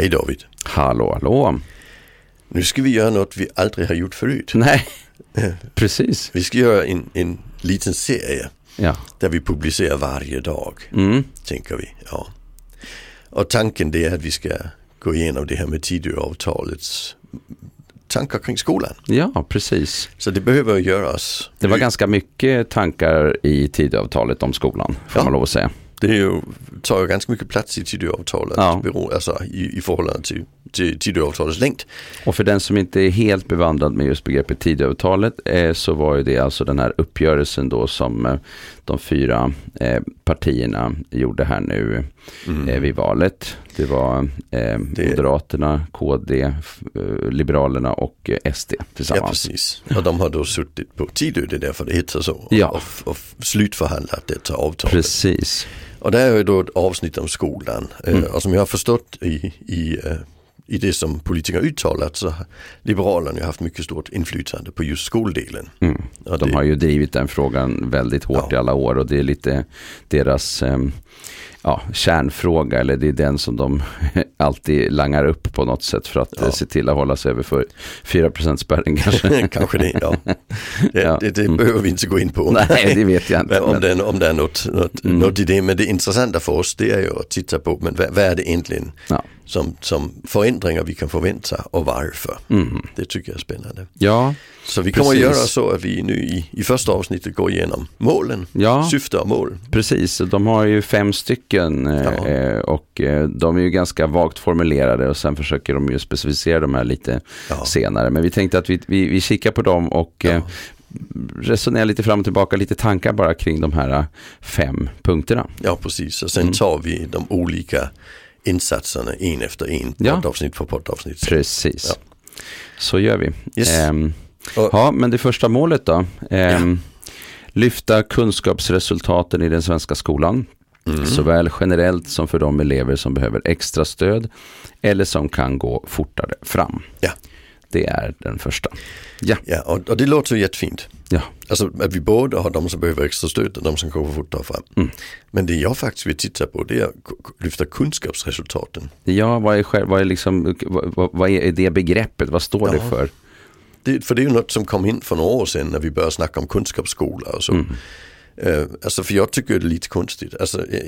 Hej David. Hallå, hallå. Nu ska vi göra något vi aldrig har gjort förut. Nej, precis. Vi ska göra en, en liten serie Ja. där vi publicerar varje dag, Mm. tänker vi. Ja. Och tanken det är att vi ska gå igenom det här med Tidöavtalets tankar kring skolan. ja, precis. Så det behöver göras. Det var ganska mycket tankar i Tidöavtalet om skolan, får Ja. man lov att säga. Det ju, tar ju ganska mycket plats i Tidöavtalet Ja. alltså, i, i förhållande till, till Tidöavtalets längd. Och för den som inte är helt bevandrad med just begreppet Tidöavtalet eh, så var ju det alltså den här uppgörelsen då som eh, de fyra eh, partierna gjorde här nu eh, vid valet. Det var eh, Det- Moderaterna, KD, eh, Liberalerna och eh, SD Ja, tillsammans. precis. Och de har då suttit på Tidö, det är därför det heter så. Ja. Och, och slutförhandlat detta avtal. Precis. Och det är ju då ett avsnitt om skolan. Eh, Mm. Och som jag har förstått i, i, eh, i det som politiker uttalat så har Liberalerna haft mycket stort inflytande på just skoldelen. Mm. De det- har ju drivit den frågan väldigt hårt Ja. i alla år och det är lite deras ehm, ja, kärnfråga eller det är den som de alltid langar upp på något sätt för att Ja. eh, se till att hålla sig över för 4% spärren kanske. Kanske det, ja. Det, Ja. det, det Mm. behöver vi inte gå in på. Nej, det vet jag inte. om, Men, det, om det är något, något, Mm. något i det. Men det intressanta för oss det är ju att titta på men vad, vad är det egentligen ja. Som, som förändringar vi kan förvänta och varför. Mm. Det tycker jag är spännande. ja, Så vi kommer att Precis. göra så att vi nu i, i första avsnittet går igenom målen, ja. syfte och mål. Precis, de har ju fem stycken eh, Ja. eh, och eh, de är ju ganska vagt formulerade och sen försöker de ju specificera de här lite Ja. senare. Men vi tänkte att vi, vi, vi kikar på dem och Ja. eh, resonerar lite fram och tillbaka, lite tankar bara kring de här eh, fem punkterna. Ja, precis. Och sen Mm. tar vi de olika insatserna en efter en, Ja. poddavsnitt för poddavsnitt. Precis. Ja. Så gör vi. Yes. Ehm, Och- ja, men det första målet då? Ehm, Lyfta kunskapsresultaten i den svenska skolan. Mm. Såväl generellt som för de elever som behöver extra stöd eller som kan gå fortare fram. Ja. Det är den första. Ja, Ja, och, och det låter jättefint. Ja, Alltså att vi både har de som behöver extra stöd och de som går fortare fram. Mm. Men det jag faktiskt vill titta på det är att lyfta kunskapsresultaten. ja vad, är, själv- vad, är liksom, vad, vad- är det begreppet? Vad står det Ja. för? Det, för det är ju något som kom in för några år sedan när vi började snacka om kunskapsskola och så. Mm. Eh, alltså för jag tycker det är lite konstigt. Alltså, eh,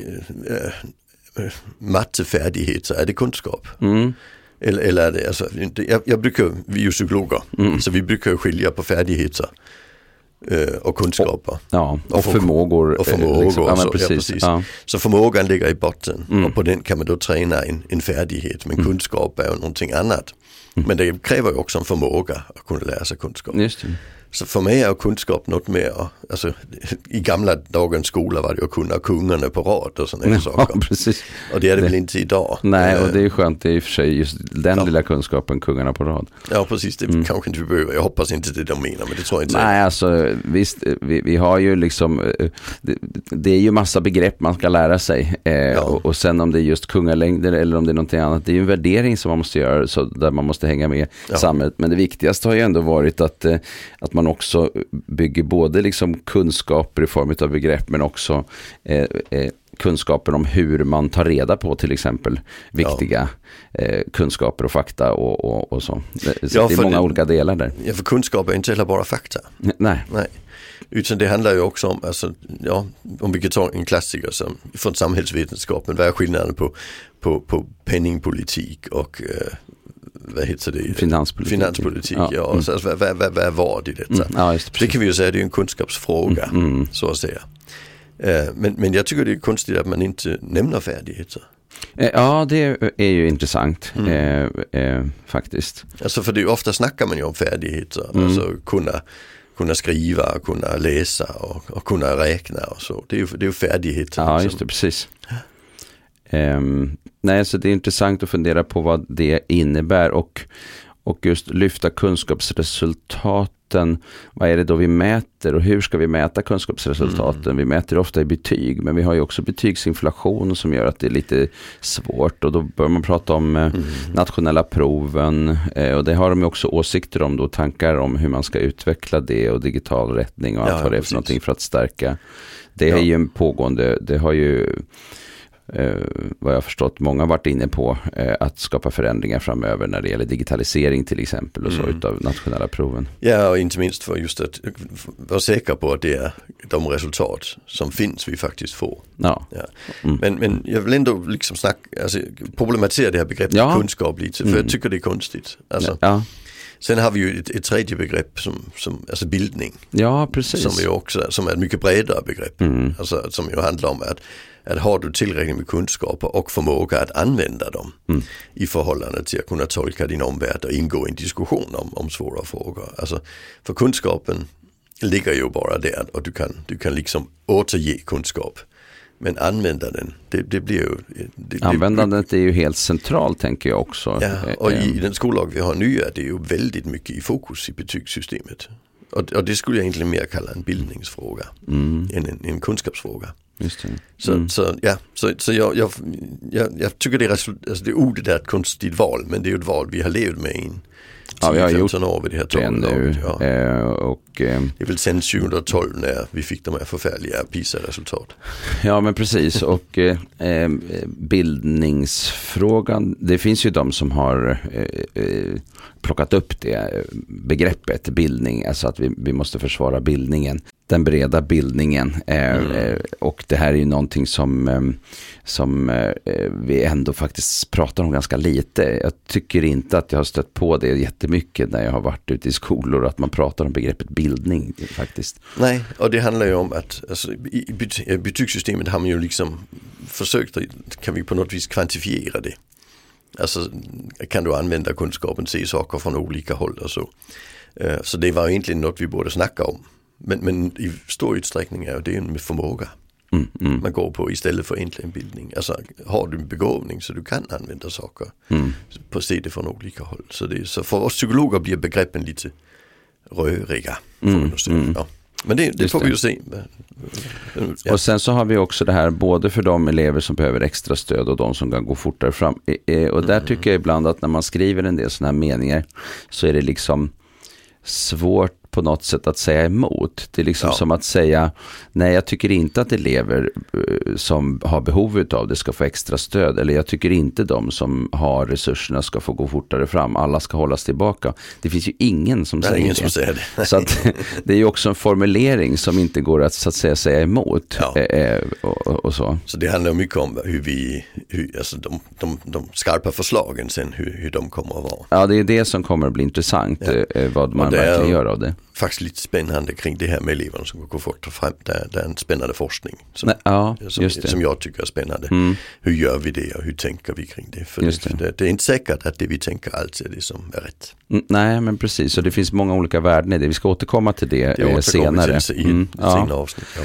eh, eh, mattefärdigheter, är det kunskap? Mm. Eller, eller är det, alltså, det- jag, jag brukar, vi är ju psykologer, Mm. så vi brukar skilja på färdigheter och kunskaper. Ja, och, Och för- förmågor. och eh, förmågor liksom. ja, så, ja, precis. precis. Ja, Så förmågan ligger i botten Mm. och på den kan man då träna en, en färdighet. Men kunskap är ju någonting annat. Mm. Men det kräver ju också en förmåga att kunna lära sig kunskap. just det. Så för mig är kunskap något mer, alltså i gamla dagens skola var det ju att kunna kungarna på rad och sådana Ja, saker. precis. Och det är det väl inte idag. Nej, och Eh, det är ju skönt. Det är i och för sig just den Ja. lilla kunskapen, kungarna på rad. Ja precis, det Mm. kanske inte vi behöver. Jag hoppas inte det de menar men det tror jag inte. Nej, alltså visst, vi, vi har ju liksom, eh, det, det är ju massa begrepp man ska lära sig. Eh, och, och sen om det är just kungalängder eller om det är någonting annat, det är ju en värdering som man måste göra, så där man måste hänga med Ja. samhället. Men det viktigaste har ju ändå varit att, eh, att man också bygger både liksom kunskaper i form av begrepp, men också eh, eh, kunskaper om hur man tar reda på till exempel viktiga eh, kunskaper och fakta och, och, och så. Det, så Ja, det är många det- olika delar där. Ja, för kunskap är inte heller bara fakta. Nej. Nej. Utan det handlar ju också om, alltså, ja, om vi kan ta en klassiker som, från samhällsvetenskapen, vad är skillnaden på, på, på penningpolitik och eh, vad heter det? Finanspolitik. Finanspolitik, ja. Ja, mm. Så, alltså, vad, vad, vad, är vad i detta? Mm, ja, just det. Det kan vi ju säga, det är en kunskapsfråga, Mm. så att säga. Eh, men, men jag tycker det är konstigt att man inte nämner färdigheter. Eh, Ja, det är ju intressant Mm. eh, eh, faktiskt. Alltså för det är ofta snackar man ju om färdigheter, Mm. alltså kunna, kunna skriva, kunna läsa och, och kunna räkna och så. Det är ju, det är ju färdigheter. Ja, liksom. just det, precis. Ehm, nej, så det är intressant att fundera på vad det innebär och, och just lyfta kunskapsresultaten. Vad är det då vi mäter och hur ska vi mäta kunskapsresultaten? Mm. Vi mäter ofta i betyg, men vi har ju också betygsinflation som gör att det är lite svårt och då bör man prata om eh, Mm. nationella proven eh, och det har de ju också åsikter om då, tankar om hur man ska utveckla det och digital rättning och allt Ja, vad det är för någonting för att stärka. Det Ja. är ju en pågående, det har ju eh, vad jag har förstått, många har varit inne på eh, att skapa förändringar framöver när det gäller digitalisering till exempel och så Mm. utav nationella proven. Ja, och inte minst för just att vara säker på att det är de resultat som finns vi faktiskt får. Ja, Mm. Men, men jag vill ändå liksom snacka, alltså, problematisera det här begreppet Ja. kunskap lite, för Mm. jag tycker det är konstigt. Alltså, ja, Sen har vi ju ett, ett tredje begrepp som, som alltså bildning, ja precis. som, är också, som är ett mycket bredare begrepp. Mm. Alltså, som ju handlar om att, att har du tillräckligt med kunskaper och förmåga att använda dem Mm. i förhållande till att kunna tolka din omvärld och ingå i en diskussion om, om svåra frågor. Alltså, för kunskapen ligger ju bara där och du kan, du kan liksom återge kunskap. Men använda den, det, det blir ju... Det, det- Användandet är ju helt centralt tänker jag också. Ja, och Eh, i den skollag vi har nu är det ju väldigt mycket i fokus i betygssystemet. Och, och det skulle jag egentligen mer kalla en bildningsfråga mm, än en, en kunskapsfråga. just det. Så, Mm. så, ja, så, så jag, jag, jag, jag tycker det, är, alltså det ordet är ett konstigt val men det är ju ett val vi har levt med i Ja, vi har 10-15 gjort år vid det här det nu. Ja. Eh, och, eh, Det är väl sen 2012 när vi fick de här förfärliga PISA-resultat. ja men precis och eh, bildningsfrågan, det finns ju de som har plockat upp det begreppet bildning, alltså att vi, vi måste försvara bildningen. Den breda bildningen eh, Mm. eh, och det här är ju någonting som, eh, som eh, vi ändå faktiskt pratar om ganska lite. Jag tycker inte att jag har stött på det jättemycket när jag har varit ute i skolor, att man pratar om begreppet bildning faktiskt. Nej, och det handlar ju om att alltså, i i bet- i betygssystemet har man ju liksom försökt, kan vi på något vis kvantifiera det. Alltså kan du använda kunskapen, se saker från olika håll och så. Eh, Så det var egentligen något vi borde snacka om. Men, men i stor utsträckning är det med förmåga Mm, mm, man går på istället för egentligen bildning. Alltså har du en begåvning så du kan använda saker mm. på se det från olika håll. Så, det, så för oss psykologer blir begreppen lite röriga. Mm, säga. mm. Ja. Men det, det får vi ju se. Och sen så har vi också det här både för de elever som behöver extra stöd och de som kan gå fortare fram. Eh, eh, Och där Mm. tycker jag ibland att när man skriver en del sådana här meningar så är det liksom svårt på något sätt att säga emot. Det är liksom Ja. som att säga, nej jag tycker inte att elever eh, som har behov av det ska få extra stöd. Eller jag tycker inte de som har resurserna ska få gå fortare fram. Alla ska hållas tillbaka. Det finns ju ingen som Det säger ingen det. som säger det. Så att, det är ju också en formulering som inte går att så att säga säga emot. Ja. Eh, eh, och, och- så. Så det handlar mycket om hur vi, hur, alltså de, de, de skarpa förslagen sen, hur, hur de kommer att vara. Ja, det är det som kommer att bli intressant. Ja. Vad man verkligen gör av det. Faktiskt lite spännande kring det här med eleverna som går fort fram. Det det är en spännande forskning som, Nej, ja, som, som jag tycker är spännande. Mm. Hur gör vi det och hur tänker vi kring det? För det, det. det. Är inte säkert att det vi tänker alltid är det som är rätt. Mm, Nej, men precis. Och det finns många olika värden i det. Vi ska återkomma till det, Det eh, senare. till i Mm, ja. avsnitt. Ja.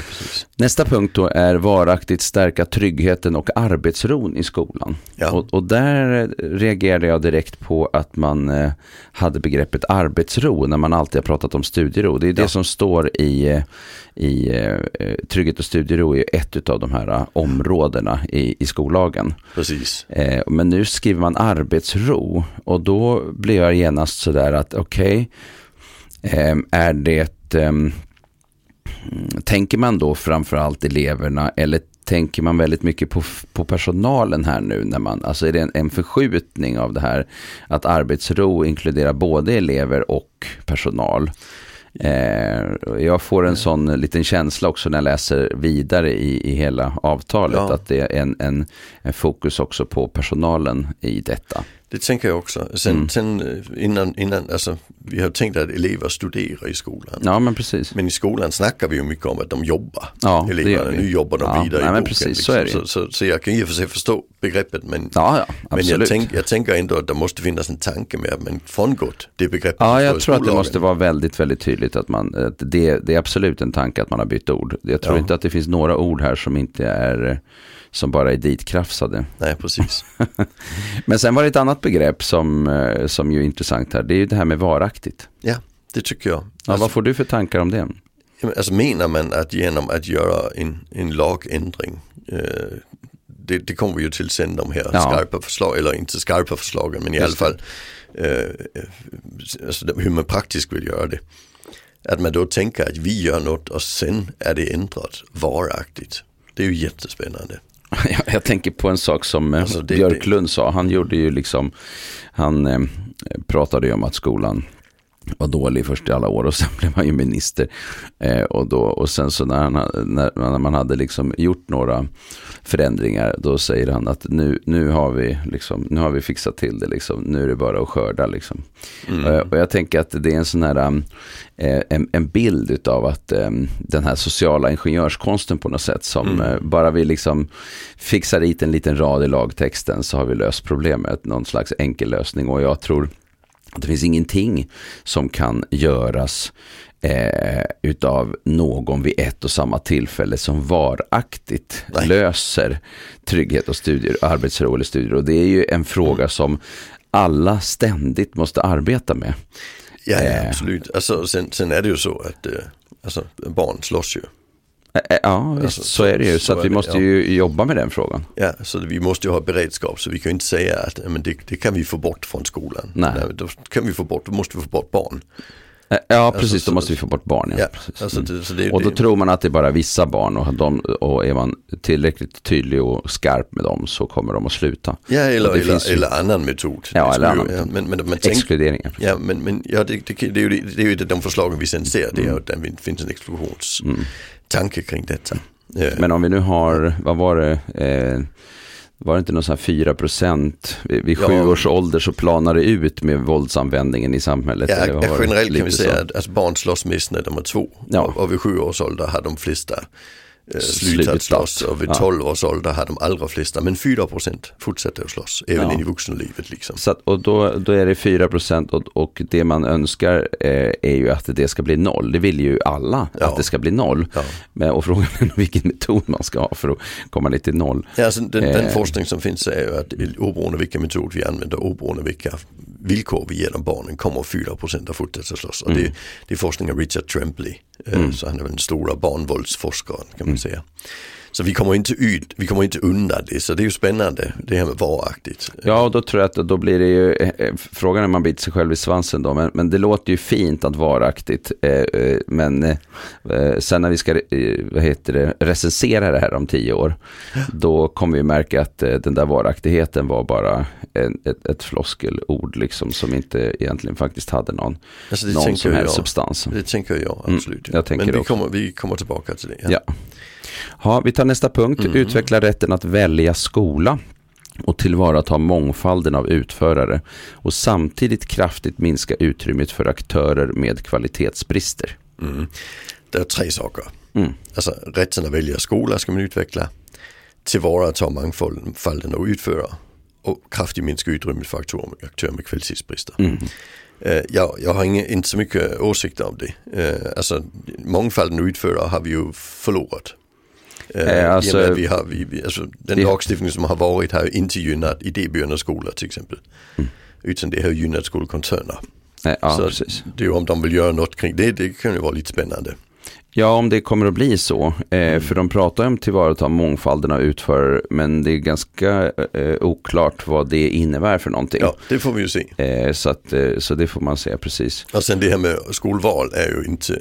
Nästa punkt då är varaktigt stärka tryggheten och arbetsron i skolan. Ja. Och, och där eh, reagerade jag direkt på att man eh, hade begreppet arbetsro när man alltid har pratat om studiero. Det är det Ja. som står i, eh, i eh, eh, trygghet och studiero är ett av de här eh, områdena i, i skollagen. Precis. Eh, men nu skriver man arbetsro och då blir jag genast sådär att okej, ehm, är det, ehm, tänker man då framförallt eleverna eller tänker man väldigt mycket på, på personalen här nu när man, alltså är det en, en förskjutning av det här att arbetsro inkluderar både elever och personal. Eh, jag får en sån liten känsla också när jag läser vidare i, i hela avtalet Ja. att det är en, en, en fokus också på personalen i detta. Det tänker jag också. Sen, Mm. sen eh, innan, innan, alltså vi har tänkt att elever studerar i skolan. Ja men precis. Men i skolan snackar vi ju mycket om att de jobbar. Ja, Eleverna, nu jobbar de Ja, vidare nej, i boken. precis, liksom. så ju. så, så, så jag kan och för sig förstå begreppet men, Ja, ja, men jag, tänk, jag tänker ändå att det måste finnas en tanke med att man frångått det begreppet. Ja, jag tror att det måste vara väldigt, väldigt tydligt att man, att det, det är absolut en tanke att man har bytt ord. Jag tror inte att det finns några ord här som inte är, som bara är ditkrafsade. Nej, precis. Men sen var det ett annat begrepp som, eh, som ju är intressant här. Det är ju det här med varaktigt. Ja, det tycker jag. Ja, Alltså, vad får du för tankar om det? alltså menar man att genom att göra en, en lagändring eh, det, det kommer vi ju till sen de här Ja. skarpa förslag, eller inte skarpa förslagen men i Just alla fall eh, alltså det- hur man praktiskt vill göra det. Att man då tänker att vi gör något och sen är det ändrat varaktigt. Det är ju jättespännande. Jag, jag tänker på en sak som eh, Alltså, det- Björklund sa. Han gjorde ju liksom, han eh, pratade ju om att skolan var dålig först i alla år och sen blev han ju minister. Eh, och, då, och sen så när, han, ha- när, när man hade liksom gjort några förändringar då säger han att nu, nu, har, vi liksom, nu har vi fixat till det, liksom. nu är det bara att skörda. Liksom. Eh, och jag tänker att det är en sån här um, eh, en, en bild av att eh, den här sociala ingenjörskonsten på något sätt som eh, bara vi liksom fixar dit en liten rad i lagtexten så har vi löst problemet, någon slags enkel lösning och jag tror det finns ingenting som kan göras eh, utav någon vid ett och samma tillfälle som varaktigt Nej. löser trygghet och studier, arbetsro eller studier. Och det är ju en fråga som alla ständigt måste arbeta med. Ja, ja Eh. absolut. Alltså, sen, sen är det ju så att eh, alltså, barn slåss ju. Eh, eh, Ja, visst, Alltså, så är det ju. Så, så vi det, måste ja. ju jobba med den frågan. Ja, så vi måste ju ha beredskap så vi kan ju inte säga att men det, det kan vi få bort från skolan. Nej. då kan vi få bort, då måste vi få bort barn. Eh, Ja, precis. så- då måste vi få bort barn. Ja, Ja, alltså, det, så det, Och då det, tror man att det är bara vissa barn och, de, och är man tillräckligt tydlig och skarp med dem så kommer de att sluta. ja, eller, det eller, ju- eller annan metod. Ja, Det eller annan ja, men, men, men Exkluderingar. ja, men, men ja, det, det, det, är ju, det är ju de förslagen vi sen ser. Det är Mm. att det finns en explosionstanke kring detta. Eh, Men om vi nu har, vad var det, eh, var det inte någon sån här 4 procent vid, vid Ja. sju års ålder så planar det ut med våldsanvändningen i samhället? Ja, generellt kan vi säga så. att alltså, barn slåss mest när de är två. Ja. Och, och vid sju års ålder har de flesta Slutat. slutat slåss och vid Ja. 12 års ålder har de allra flesta, men 4% fortsätter att slåss, även Ja. in i vuxenlivet liksom. Så att, och då, då är det 4 procent och, och det man önskar eh, är ju att det ska bli noll. Det vill ju alla Ja. att det ska bli noll. Men, och frågan är vilken metod man ska ha för att komma lite till noll. Ja, alltså den, den Eh. forskning som finns är ju att oberoende vilka metod vi använder, oberoende vilka villkor vi ger de barnen kommer 4% att fortsätta slåss. Mm. det, det är forskning av Richard Tremblay, eh, så han är väl den stora barnvåldsforskaren kan Mm. man säga. Så vi kommer inte ut, vi kommer inte undan det, så det är ju spännande det här med varaktigt. Ja, och då tror jag att då blir det ju, eh, eh, frågan är om man biter sig själv i svansen då, men, men det låter ju fint att varaktigt. Eh, men sen när vi ska vad heter det, recensera det här om tio år, då kommer vi märka att den där varaktigheten var bara en, ett, ett floskelord liksom, som inte egentligen faktiskt hade någon, Alltså, någon som helst substans. Det tänker jag Mm, absolut. jag tänker Men vi också. kommer, vi kommer tillbaka till det. Ja. Ja, vi tar nästa punkt. Mm. Utveckla rätten att välja skola och tillvarata mångfalden av utförare och samtidigt kraftigt minska utrymmet för aktörer med kvalitetsbrister. Mm. Det är tre saker. Mm. Alltså rätten att välja skola ska man utveckla, tillvarata mångfalden och utföra och kraftigt minska utrymmet för aktörer, med kvalitetsbrister. Mm. Eh, jag, jag har inga, inte så mycket åsikter om det. Eh, alltså mångfalden utförare har vi ju förlorat. Eh, alltså- vi har, vi, vi, alltså, den lagstiftning som har varit har ju inte gynnat idéburna skolor till exempel. Mm. Utan det har gynnat skolkoncerner. Eh, Ja, så precis. det är om de vill göra något kring det, det kan ju vara lite spännande. Ja, om det kommer att bli så. Eh, Mm. För de pratar om tillvarata mångfalden av utförare, men det är ganska eh, oklart vad det innebär för någonting. Ja, det får vi ju se. Eh, så, att, eh, så det får man säga precis. Och sen det här med skolval är ju inte,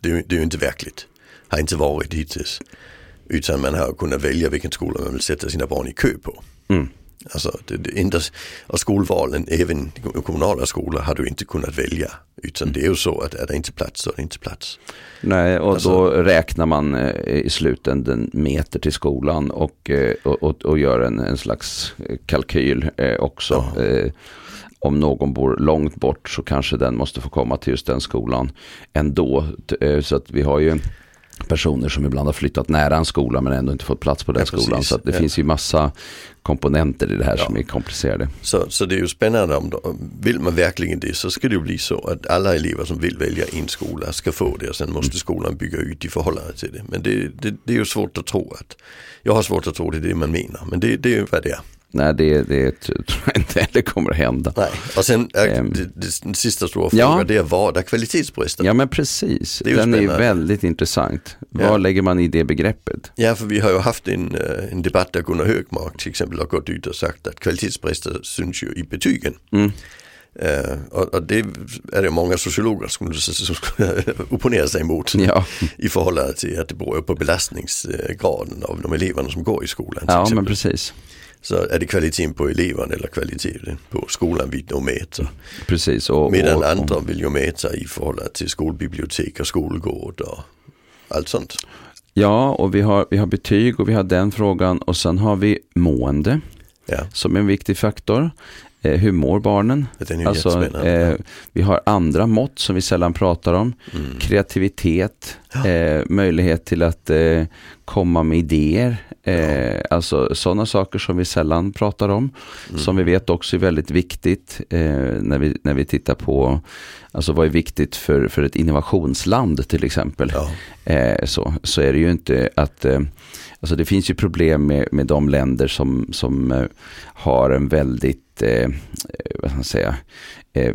det är, det är ju inte verkligt. Har inte varit hittills. Utan man har kunnat välja vilken skola man vill sätta sina barn i kö på. Mm. Alltså det, det enda, och skolvalen, även kommunala skolor har du inte kunnat välja. Utan det är ju så att är det inte plats så är det inte plats. Nej, och Alltså- då räknar man eh, i slutändan meter till skolan och, eh, och, och, och gör en, en slags eh, kalkyl eh, också. Ja. Om någon bor långt bort så kanske den måste få komma till just den skolan ändå. Så att vi har ju personer som ibland har flyttat nära en skola men ändå inte fått plats på den Ja, skolan. Så det Ja. finns ju massa komponenter i det här Ja. som är komplicerade. Så, så det är ju spännande om, om vill man verkligen det så ska det ju bli så att alla elever som vill välja en skola ska få det och sen måste skolan bygga ut i förhållande till det. Men det, det, det är ju svårt att tro att, jag har svårt att tro det är det man menar men det, det är ju vad det är. Nej, det, det tror jag inte heller kommer att hända. Nej. Och sen är Ehm. det, det, sista stora Ja. frågan det är vad är kvalitetsbristen? Ja men precis, Det är den är spännande. väldigt intressant. Ja. Vad lägger man i det begreppet? Ja, för vi har ju haft en, eh, en debatt där Gunnar Högmark till exempel har gått ut och sagt att kvalitetsbrister syns ju i betygen. Mm. Uh, och, och, det är det många sociologer som, som skulle opponera sig emot ja. i förhållande till att det beror på belastningsgraden av de eleverna som går i skolan. Ja, men precis. Så är det kvaliteten på eleven eller kvaliteten på skolan vi då mäter. Precis. Och, Medan och, andra vill ju mäta i förhållande till skolbibliotek och skolgård och allt sånt. Ja, och vi har, vi har betyg och vi har den frågan och sen har vi mående ja. som en viktig faktor. Eh, hur mår barnen? alltså, eh, vi har andra mått som vi sällan pratar om. Mm. Kreativitet, ja. eh, möjlighet till att eh, komma med idéer. Ja. Eh, alltså sådana saker som vi sällan pratar om. Mm. Som vi vet också är väldigt viktigt eh, när, vi, när vi tittar på Alltså vad är viktigt för, för ett innovationsland till exempel. Ja. så, så är det ju inte att Alltså det finns ju problem med, med de länder som, som har en väldigt eh, vad ska man säga, eh,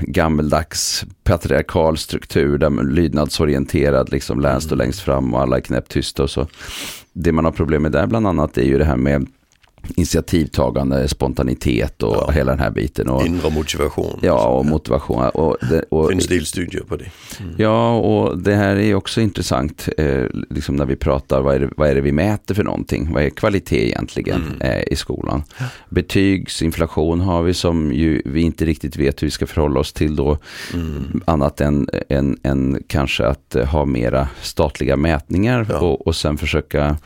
gammeldags patriarkal struktur där lydnadsorienterad liksom lär står mm. längst fram och alla är knäpptysta och så. Det man har problem med där bland annat är ju det här med initiativtagande, spontanitet och ja. hela den här biten. Och, Inre motivation. Ja, och motivation. Och det och, finns delstudier på det. Mm. Ja, och det här är också intressant, eh, liksom när vi pratar, vad är, det, vad är det vi mäter för någonting? Vad är kvalitet egentligen mm. eh, i skolan? Betygsinflation har vi som ju vi inte riktigt vet hur vi ska förhålla oss till då. Mm. Annat än, än, än kanske att eh, ha mera statliga mätningar ja. och, och sen försöka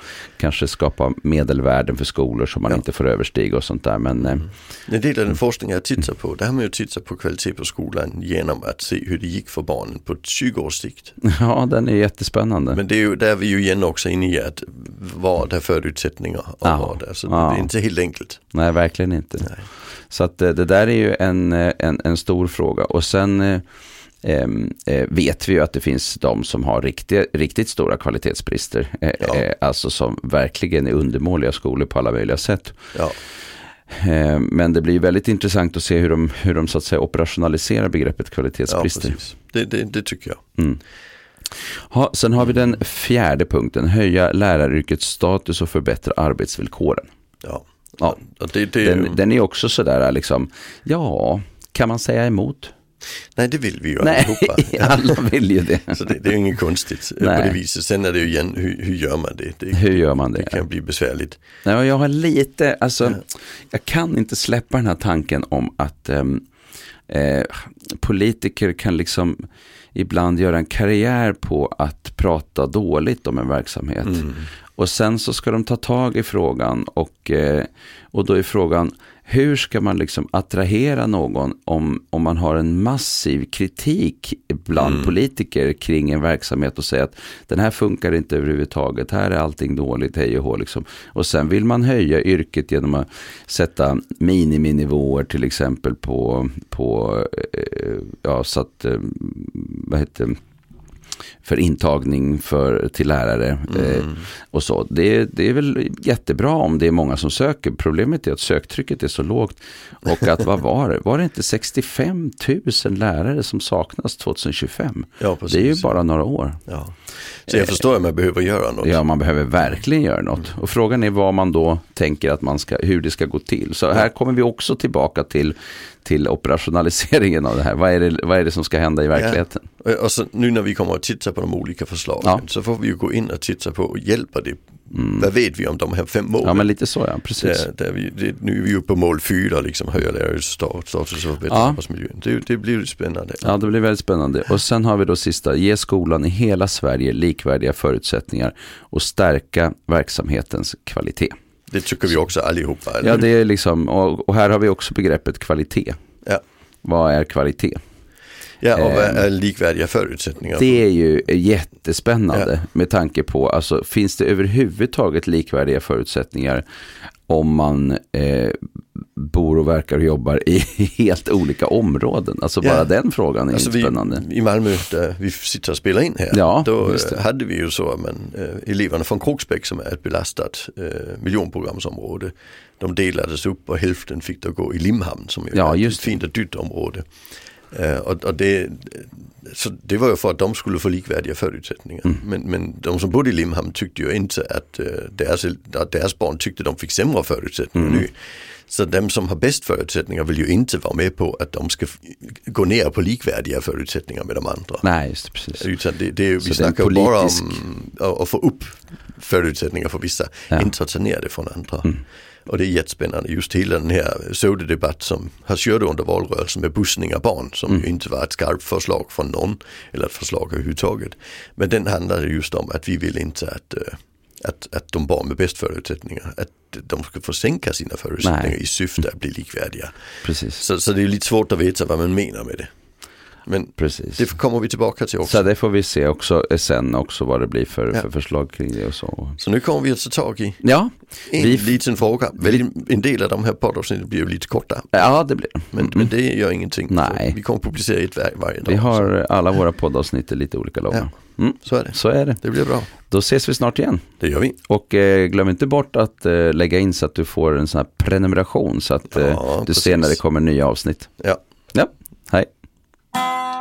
kanske skapa medelvärden för skolor som man ja. inte får överstiga och sånt där. Men, mm. En del av den forskning jag tittar på, där har man ju tittat på kvalitet på skolan genom att se hur det gick för barnen på 20 års sikt. Ja, den är jättespännande. Men det är ju där vi ju igen också inne i att vad är förutsättningar och ja. vad är. Så ja. det är inte helt enkelt. Nej, verkligen inte. Nej. Så att det, det där är ju en, en, en stor fråga. Och sen eh, Ehm, eh, vet vi ju att det finns de som har riktigt, riktigt stora kvalitetsbrister. Eh, ja. Eh, alltså som verkligen är undermåliga skolor på alla möjliga sätt. Ja. Ehm, men det blir väldigt intressant att se hur de, hur de så att säga operationaliserar begreppet kvalitetsbrister. Ja, det, det, det, tycker jag. Mm. Ha, sen har vi den fjärde punkten, höja läraryrkets status och förbättra arbetsvillkoren. Ja. Ja. Det, den, den är också sådär liksom, ja, kan man säga emot? Nej det vill vi ju Nej, allihopa. alla vill ju det. Så det, det är inget konstigt Nej. på det viset. Sen är det ju igen, hur, hur gör man det? det? Hur gör man det? Det kan bli besvärligt. Nej, jag har lite, alltså, ja. jag kan inte släppa den här tanken om att um, eh, politiker kan liksom ibland göra en karriär på att prata dåligt om en verksamhet. Mm. Och sen så ska de ta tag i frågan och, eh, och då är frågan, hur ska man liksom attrahera någon om, om man har en massiv kritik bland mm. politiker kring en verksamhet och säga att den här funkar inte överhuvudtaget, här är allting dåligt, hej och hå liksom. Och sen vill man höja yrket genom att sätta miniminivåer till exempel på, på eh, ja så att, eh, vad heter för intagning för, till lärare mm. eh, och så. Det, det är väl jättebra om det är många som söker. Problemet är att söktrycket är så lågt och att vad var det? Var det inte 65 000 lärare som saknas 2025? Ja, det är ju bara några år. Ja. Så jag förstår att man behöver göra något. Ja, man behöver verkligen göra något. Och frågan är vad man då tänker att man ska, hur det ska gå till. Så här kommer vi också tillbaka till till operationaliseringen av det här. Vad är det, vad är det som ska hända i verkligheten? Ja. Och så nu när vi kommer att titta på de olika förslagen ja. så får vi ju gå in och titta på och hjälpa det. Mm. Vad vet vi om de här fem målen? Ja men lite så ja, precis. Där, där vi, det, nu är vi uppe på mål fyra, liksom höja lärares status och förbättra arbetsmiljön. Det, det blir spännande. Ja det blir väldigt spännande. Och sen har vi då sista, ge skolan i hela Sverige likvärdiga förutsättningar och stärka verksamhetens kvalitet. Det tycker vi också allihopa. Eller? Ja, det är liksom, och, och, här har vi också begreppet kvalitet. Ja. Vad är kvalitet? Ja, och vad är likvärdiga förutsättningar? Det är ju jättespännande ja. med tanke på, alltså finns det överhuvudtaget likvärdiga förutsättningar om man eh, bor och verkar och jobbar i helt olika områden. Alltså bara den frågan är alltså spännande. Vi, I Malmö där vi sitter och spelar in här, ja, då hade vi ju så att äh, eleverna från Kroksbäck som är ett belastat äh, miljonprogramsområde, de delades upp och hälften fick då gå i Limhamn som ju ja, är ett fint och dyrt område. Och, och det, så det var ju för att de skulle få likvärdiga förutsättningar. Mm. Men, men de som bodde i Limhamn tyckte ju inte att, deras, att deras barn tyckte de fick sämre förutsättningar mm. nu. Så de som har bäst förutsättningar vill ju inte vara med på att de ska gå ner på likvärdiga förutsättningar med de andra. Nej, just det, precis. Utan det, det, vi Så snackar ju bara politisk- om att få upp förutsättningar för vissa, Ja. inte att ta ner det från andra. Mm. Och det är jättespännande, just hela den här pseudodebatt som har kört under valrörelsen med bussning av barn som Mm. ju inte var ett skarpt förslag från någon eller ett förslag överhuvudtaget. Men den handlade just om att vi vill inte att, eh, att, att de barn med bäst förutsättningar, att de ska få sänka sina förutsättningar Nej. i syfte att bli likvärdiga. precis. Så, så det är lite svårt att veta vad man menar med det. Men precis. det kommer vi tillbaka till också. Så det får vi se också eh, sen också vad det blir för, Ja. för förslag kring det och så. Så nu kommer vi att ta tag i Ja, en Vi- liten fråga. Väldigt, en del av de här poddavsnitten blir ju lite korta. ja det blir. Men, Mm. men det gör ingenting. Nej. Vi kommer publicera ett var, varje dag. Vi har alla våra poddavsnitt är lite olika långa. Mm, Så, så är det. så är det. Det blir bra. Då ses vi snart igen. Det gör vi. Och eh, glöm inte bort att eh, lägga in så att du får en sån här prenumeration så att eh, Ja, du precis. ser när det kommer nya avsnitt. Ja. Ja, Música